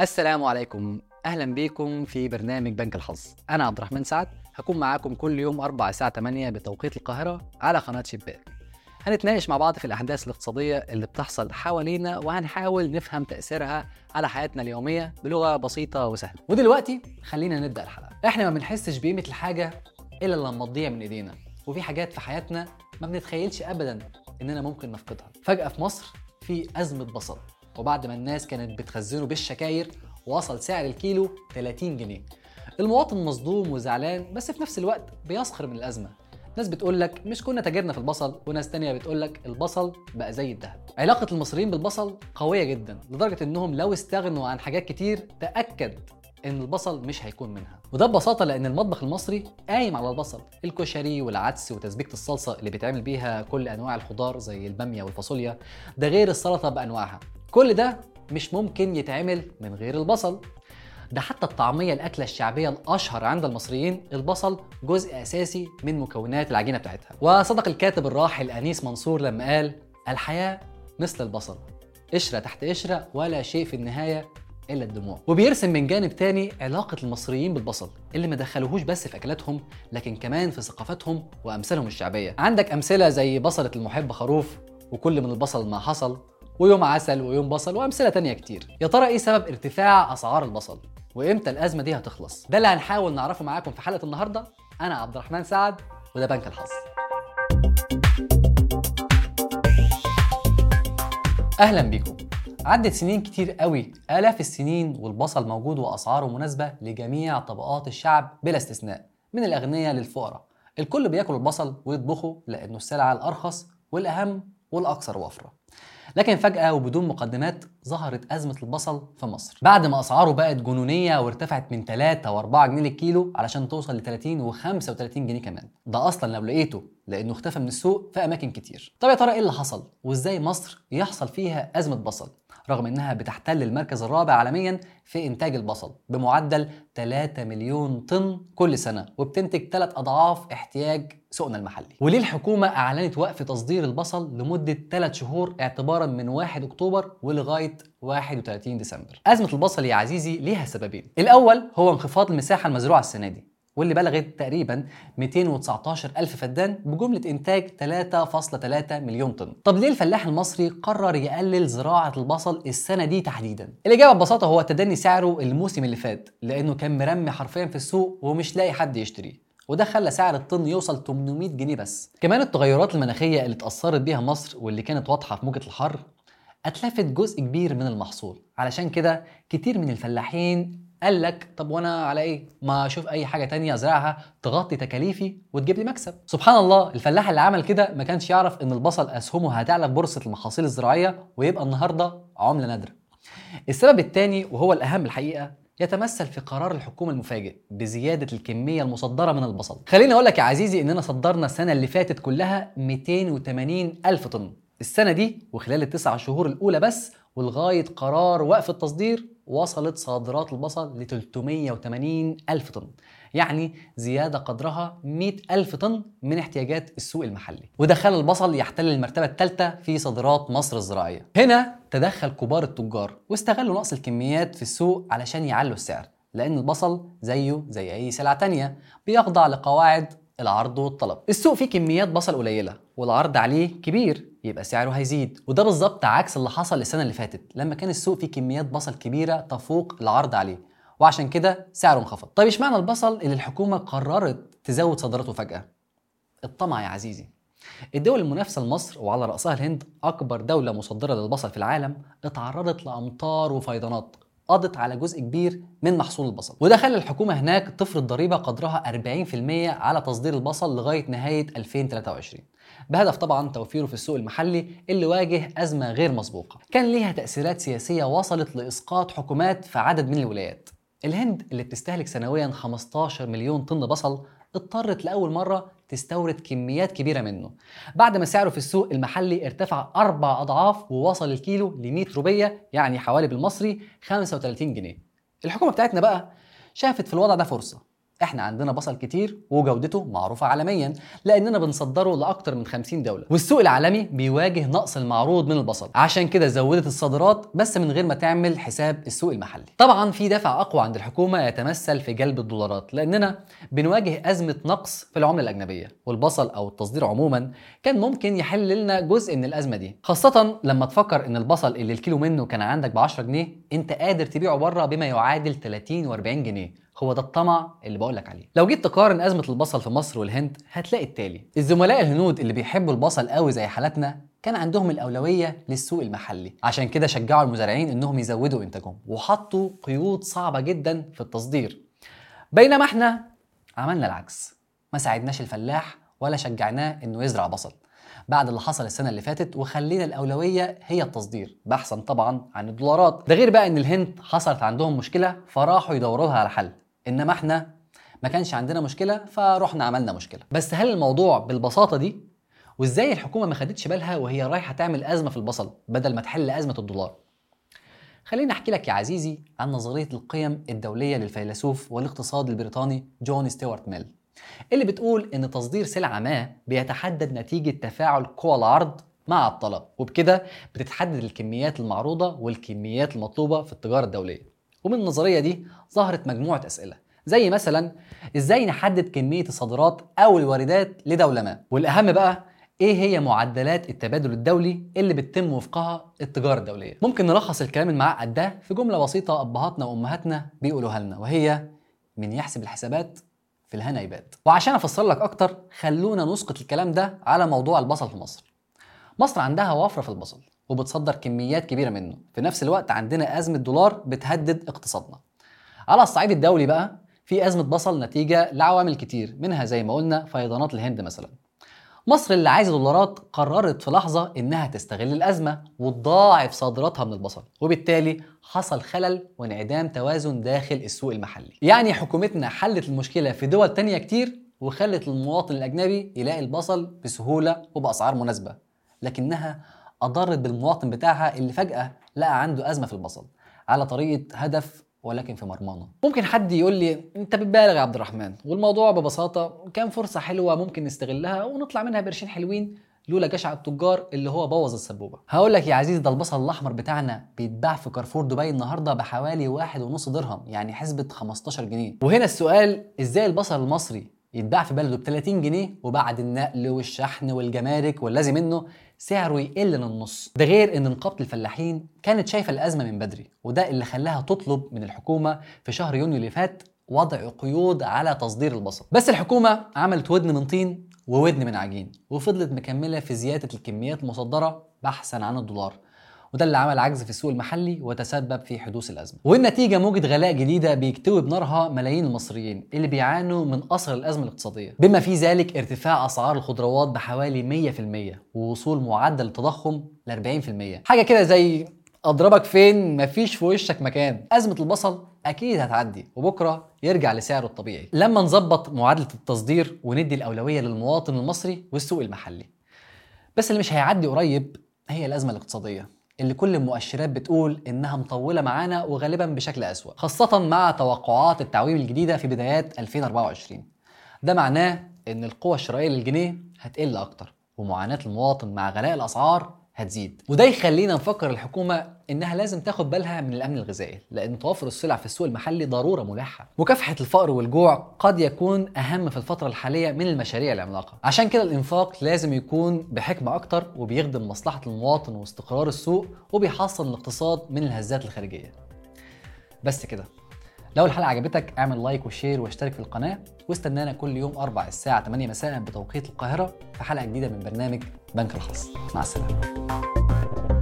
السلام عليكم. أهلا بيكم في برنامج بنك الحظ أنا عبد الرحمن سعد. هكون معاكم كل يوم 4 الساعة 8 بتوقيت القاهرة على قناة شباك. هنتناقش مع بعض في الأحداث الاقتصادية اللي بتحصل حوالينا وهنحاول نفهم تأثيرها على حياتنا اليومية بلغة بسيطة وسهلة. ودلوقتي خلينا نبدأ الحلقة. إحنا ما بنحسش بقيمة الحاجة إلا لما تضيع من إيدينا. وفي حاجات في حياتنا ما بنتخيلش ابدا إننا ممكن نفقدها. فجأة في مصر في أزمة بصل وبعد ما الناس كانت بتخزنه بالشكاير وصل سعر الكيلو 30 جنيه. المواطن مصدوم وزعلان بس في نفس الوقت بيسخر من الأزمة. ناس بتقول لك مش كنا تاجرنا في البصل وناس تانية بتقول لك البصل بقى زي الذهب. علاقة المصريين بالبصل قوية جدا لدرجة إنهم لو استغنوا عن حاجات كتير تأكد إن البصل مش هيكون منها. وده ببساطة لأن المطبخ المصري قايم على البصل. الكشري والعدس وتسبيكة الصلصة اللي بيتعمل بيها كل أنواع الخضار زي البامية والفاصوليا ده غير السلطة بأنواعها. كل ده مش ممكن يتعمل من غير البصل. ده حتى الطعمية الأكلة الشعبية الأشهر عند المصريين البصل جزء أساسي من مكونات العجينة بتاعتها. وصدق الكاتب الراحل أنيس منصور لما قال الحياة مثل البصل قشرة تحت قشرة ولا شيء في النهاية إلا الدموع. وبيرسم من جانب تاني علاقة المصريين بالبصل اللي ما دخلوهوش بس في أكلاتهم لكن كمان في ثقافتهم وأمثالهم الشعبية. عندك أمثلة زي بصلة المحب خروف وكل من البصل ما حصل ويوم عسل ويوم بصل وأمثلة تانية كتير. يا ترى إيه سبب ارتفاع أسعار البصل؟ وإمتى الأزمة دي هتخلص؟ ده اللي هنحاول نعرفه معاكم في حلقة النهارده. أنا عبد الرحمن سعد وده بنك الحظ. أهلا بيكم. عدت سنين كتير قوي. آلاف السنين والبصل موجود وأسعاره مناسبة لجميع طبقات الشعب بلا استثناء من الأغنياء للفقراء. الكل بياكل البصل ويطبخه لأنه السلعة الأرخص والأهم والأكثر وفرة. لكن فجأة وبدون مقدمات ظهرت أزمة البصل في مصر. بعد ما أسعاره بقت جنونية وارتفعت من 3 و4 جنيه للكيلو علشان توصل ل 30 و35 جنيه كمان. ده أصلا لو لقيته لأنه اختفى من السوق في أماكن كتير. طب يا ترى إيه اللي حصل؟ وإزاي مصر يحصل فيها أزمة بصل؟ رغم إنها بتحتل المركز الرابع عالميا في إنتاج البصل بمعدل 3 مليون طن كل سنة وبتنتج 3 أضعاف احتياج سوقنا المحلي. وليه الحكومة أعلنت وقف تصدير البصل لمدة 3 شهور اعتبارا من 1 أكتوبر ولغاية 31 ديسمبر؟ أزمة البصل يا عزيزي ليها سببين. الأول هو انخفاض المساحة المزروعة السنة دي. واللي بلغت تقريبا 219 ألف فدان بجملة إنتاج 3.3 مليون طن. طب ليه الفلاح المصري قرر يقلل زراعة البصل السنة دي تحديدا؟ الإجابة ببساطة هو تدني سعره الموسم اللي فات لأنه كان مرمي حرفيا في السوق ومش لاقي حد يشتريه وده خلى سعر الطن يوصل 800 جنيه بس. كمان التغيرات المناخية اللي اتأثرت بيها مصر واللي كانت واضحة في موجة الحر أتلفت جزء كبير من المحصول. علشان كده كتير من الفلاحين قال لك طب وأنا على إيه؟ ما أشوف اي حاجة تانية ازرعها تغطي تكاليفي وتجيب لي مكسب. سبحان الله الفلاح اللي عمل كده ما كانش يعرف إن البصل أسهمه هتعلى في بورصة المحاصيل الزراعية ويبقى النهارده عملة نادرة. السبب الثاني وهو الأهم الحقيقة يتمثل في قرار الحكومة المفاجئ بزيادة الكمية المصدرة من البصل. خليني أقول لك يا عزيزي إننا صدرنا السنة اللي فاتت كلها 280 ألف طن. السنة دي وخلال التسع شهور الأولى بس ولغاية قرار وقف التصدير وصلت صادرات البصل ل 380 ألف طن. يعني زيادة قدرها 100 ألف طن من احتياجات السوق المحلي. وده خلى البصل يحتل المرتبة الثالثة في صادرات مصر الزراعية. هنا تدخل كبار التجار واستغلوا نقص الكميات في السوق علشان يعلوا السعر لأن البصل زيه زي أي سلعة تانية بيخضع لقواعد العرض والطلب. السوق فيه كميات بصل قليلة والعرض عليه كبير يبقى سعره هيزيد. وده بالظبط عكس اللي حصل السنة اللي فاتت لما كان السوق فيه كميات بصل كبيرة تفوق العرض عليه. وعشان كده سعره انخفض. طيب اشمعنى البصل اللي الحكومة قررت تزود صادراته فجأة؟ الطمع يا عزيزي. الدول المنافسة لمصر وعلى رأسها الهند أكبر دولة مصدرة للبصل في العالم اتعرضت لأمطار وفيضانات. قضت على جزء كبير من محصول البصل. وده خلى الحكومة هناك تفرض ضريبة قدرها 40% على تصدير البصل لغاية نهاية 2023 بهدف طبعا توفيره في السوق المحلي اللي واجه أزمة غير مسبوقة. كان ليها تأثيرات سياسية وصلت لإسقاط حكومات في عدد من الولايات. الهند اللي بتستهلك سنويا 15 مليون طن بصل اضطرت لأول مرة تستورد كميات كبيرة منه. بعد ما سعره في السوق المحلي ارتفع أربع أضعاف ووصل الكيلو ل 100 روبية يعني حوالي بالمصري 35 جنيه. الحكومة بتاعتنا بقى شافت في الوضع ده فرصة. إحنا عندنا بصل كتير وجودته معروفة عالميا لأننا بنصدره لأكتر من 50 دولة. والسوق العالمي بيواجه نقص المعروض من البصل. عشان كده زودت الصادرات بس من غير ما تعمل حساب السوق المحلي. طبعا في دافع أقوى عند الحكومة يتمثل في جلب الدولارات لأننا بنواجه أزمة نقص في العملة الأجنبية. والبصل أو التصدير عموما كان ممكن يحل لنا جزء من الأزمة دي. خاصة لما تفكر إن البصل اللي الكيلو منه كان عندك ب 10 جنيه أنت قادر تبيعه بره بما يعادل 30 و40 جنيه. هو ده الطمع اللي بقول لك عليه. لو جيت تقارن أزمة البصل في مصر والهند هتلاقي التالي. الزملاء الهنود اللي بيحبوا البصل قوي زي حالتنا كان عندهم الأولوية للسوق المحلي. عشان كده شجعوا المزارعين إنهم يزودوا إنتاجهم وحطوا قيود صعبة جدا في التصدير. بينما إحنا عملنا العكس. ما ساعدناش الفلاح ولا شجعناه إنه يزرع بصل. بعد اللي حصل السنة اللي فاتت وخلينا الأولوية هي التصدير بحثا طبعا عن الدولارات. ده غير بقى إن الهند حصلت عندهم مشكلة فراحوا يدوروا لها على حل. إنما إحنا ما كانش عندنا مشكلة فروحنا عملنا مشكلة. بس هل الموضوع بالبساطة دي وإزاي الحكومة ما خدتش بالها وهي رايحة تعمل أزمة في البصل بدل ما تحل أزمة الدولار؟ خليني أحكي لك يا عزيزي عن نظرية القيم الدولية للفيلسوف والاقتصاد البريطاني جون ستيوارت ميل اللي بتقول إن تصدير سلعه ما بيتحدد نتيجة تفاعل قوى العرض مع الطلب وبكده بتتحدد الكميات المعروضة والكميات المطلوبة في التجارة الدولية. ومن النظرية دي ظهرت مجموعة أسئلة زي مثلا إزاي نحدد كمية الصادرات أو الواردات لدوله ما والأهم بقى إيه هي معدلات التبادل الدولي اللي بتتم وفقها التجارة الدولية؟ ممكن نلخص الكلام المعقد ده في جملة بسيطة أبهاتنا وأمهاتنا بيقولوها لنا وهي من يحسب الحسابات في الهنا يبات وعشان أفسر لك أكتر خلونا نسقط الكلام ده على موضوع البصل في مصر. مصر عندها وفرة في البصل. وبتصدر كميات كبيرة منه. في نفس الوقت عندنا أزمة دولار بتهدد اقتصادنا. على الصعيد الدولي بقى في أزمة بصل نتيجة لعوامل كتير منها زي ما قلنا فيضانات الهند مثلا. مصر اللي عايزة دولارات قررت في لحظة إنها تستغل الأزمة وتضاعف صادراتها من البصل وبالتالي حصل خلل وانعدام توازن داخل السوق المحلي. يعني حكومتنا حلت المشكلة في دول تانية كتير وخلت المواطن الأجنبي يلاقي البصل بسهولة وبأسعار مناسبة لكنها اضرت بالمواطن بتاعها اللي فجأة لقى عنده أزمة في البصل على طريقة هدف ولكن في مرمانه ممكن حد يقول لي أنت بتبالغ يا عبد الرحمن والموضوع ببساطة كان فرصة حلوة ممكن نستغلها ونطلع منها بقرشين حلوين لولا جشع التجار اللي هو بوظ السبوبة. هقول لك يا عزيزي ده البصل الأحمر بتاعنا بيتباع في كارفور دبي النهارده بحوالي واحد ونص درهم يعني حسبة 15 جنيه. وهنا السؤال إزاي البصل المصري يتباع في بلده ب 30 جنيه وبعد النقل والشحن والجمارك واللازم منه سعره يقل للنص ده غير إن نقابة الفلاحين كانت شايفة الأزمة من بدري وده اللي خلاها تطلب من الحكومة في شهر يونيو اللي فات وضع قيود على تصدير البصل. بس الحكومة عملت ودن من طين وودن من عجين وفضلت مكملة في زيادة الكميات المصدره بحثا عن الدولار. وده اللي عمل عجز في السوق المحلي وتسبب في حدوث الأزمة. والنتيجة موجة غلاء جديدة بيكتوي بنارها ملايين المصريين اللي بيعانوا من أثر الأزمة الاقتصادية. بما في ذلك ارتفاع أسعار الخضروات بحوالي 100% ووصول معدل التضخم ل 40% حاجة كده زي أضربك فين مفيش في وشك مكان. أزمة البصل أكيد هتعدي وبكرة يرجع لسعره الطبيعي. لما نظبط معادلة التصدير وندي الأولوية للمواطن المصري والسوق المحلي. بس اللي مش هيعدي قريب هي الأزمة الاقتصادية. اللي كل المؤشرات بتقول إنها مطولة معانا وغالبا بشكل أسوأ خاصة مع توقعات التعويم الجديدة في بدايات 2024 ده معناه إن القوة الشرائية للجنيه هتقل أكتر ومعاناة المواطن مع غلاء الأسعار هتزيد. وده يخلينا نفكر الحكومة إنها لازم تاخد بالها من الأمن الغذائي لأن توفر السلع في السوق المحلي ضرورة ملحة. مكافحة الفقر والجوع قد يكون أهم في الفترة الحالية من المشاريع العملاقة. عشان كده الإنفاق لازم يكون بحكمة أكتر وبيخدم مصلحة المواطن واستقرار السوق وبيحصن الاقتصاد من الهزات الخارجية. بس كده. لو الحلقة عجبتك اعمل like و share واشترك في القناة واستنانا كل يوم أربع الساعة 8 مساء بتوقيت القاهرة في حلقة جديدة من برنامج بنك الحظ مع السلامة.